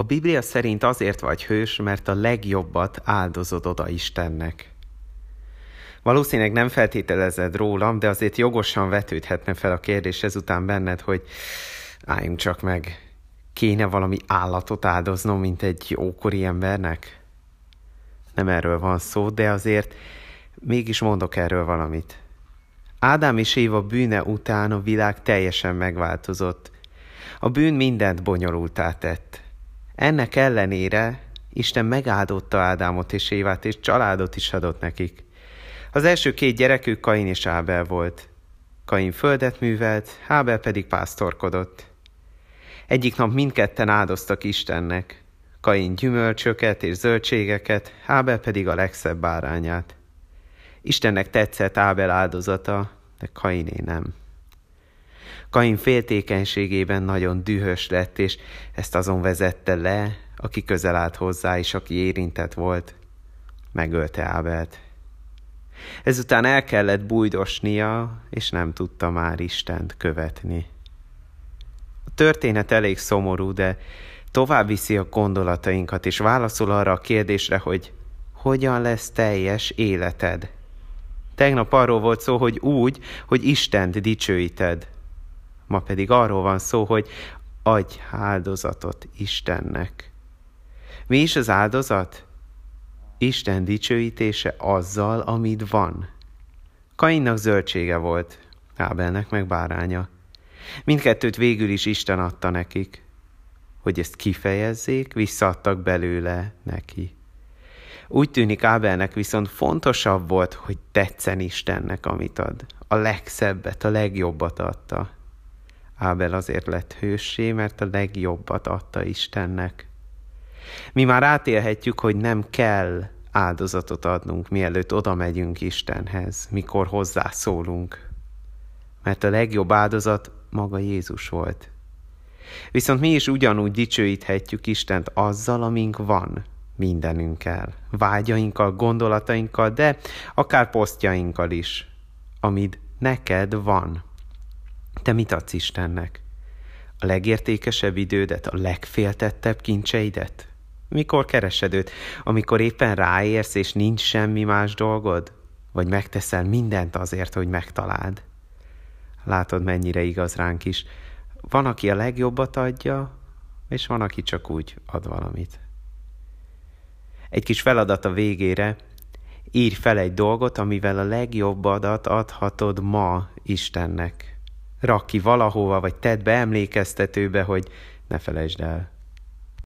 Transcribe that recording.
A Biblia szerint azért vagy hős, mert a legjobbat áldozod oda Istennek. Valószínűleg nem feltételezed rólam, de azért jogosan vetődhetne fel a kérdés ezután benned, hogy álljunk csak meg, kéne valami állatot áldoznom, mint egy ókori embernek? Nem erről van szó, de azért mégis mondok erről valamit. Ádám és Éva bűne után a világ teljesen megváltozott. A bűn mindent bonyolultá tett. Ennek ellenére Isten megáldotta Ádámot és Évát, és családot is adott nekik. Az első két gyerekük Kain és Ábel volt. Kain földet művelt, Ábel pedig pásztorkodott. Egyik nap mindketten áldoztak Istennek. Kain gyümölcsöket és zöldségeket, Ábel pedig a legszebb bárányát. Istennek tetszett Ábel áldozata, de Kainé nem. Kain féltékenységében nagyon dühös lett, és ezt azon vezette le, aki közel állt hozzá, és aki érintett volt. Megölte Ábelt. Ezután el kellett bújdosnia, és nem tudta már Istent követni. A történet elég szomorú, de tovább viszi a gondolatainkat, és válaszol arra a kérdésre, hogy hogyan lesz teljes életed. Tegnap arról volt szó, hogy úgy, hogy Istent dicsőíted. Ma pedig arról van szó, hogy adj áldozatot Istennek. Mi is az áldozat? Isten dicsőítése azzal, amit van. Kainnak zöldsége volt, Ábelnek meg báránya. Mindkettőt végül is Isten adta nekik. Hogy ezt kifejezzék, visszaadtak belőle neki. Úgy tűnik Ábelnek viszont fontosabb volt, hogy tetszen Istennek, amit ad. A legszebbet, a legjobbat adta. Ábel azért lett hőssé, mert a legjobbat adta Istennek. Mi már átélhetjük, hogy nem kell áldozatot adnunk, mielőtt oda megyünk Istenhez, mikor hozzászólunk. Mert a legjobb áldozat maga Jézus volt. Viszont mi is ugyanúgy dicsőíthetjük Istent azzal, amink van, mindenünkkel, vágyainkkal, gondolatainkkal, de akár posztjainkkal is, amit neked van. Te mit adsz Istennek? A legértékesebb idődet, a legféltettebb kincseidet? Mikor keresed őt? Amikor éppen ráérsz, és nincs semmi más dolgod? Vagy megteszel mindent azért, hogy megtaláld? Látod, mennyire igaz ránk is. Van, aki a legjobbat adja, és van, aki csak úgy ad valamit. Egy kis feladat a végére, írj fel egy dolgot, amivel a legjobb adat adhatod ma Istennek. Rak ki valahova, vagy tedd be emlékeztetőbe, hogy ne felejtsd el.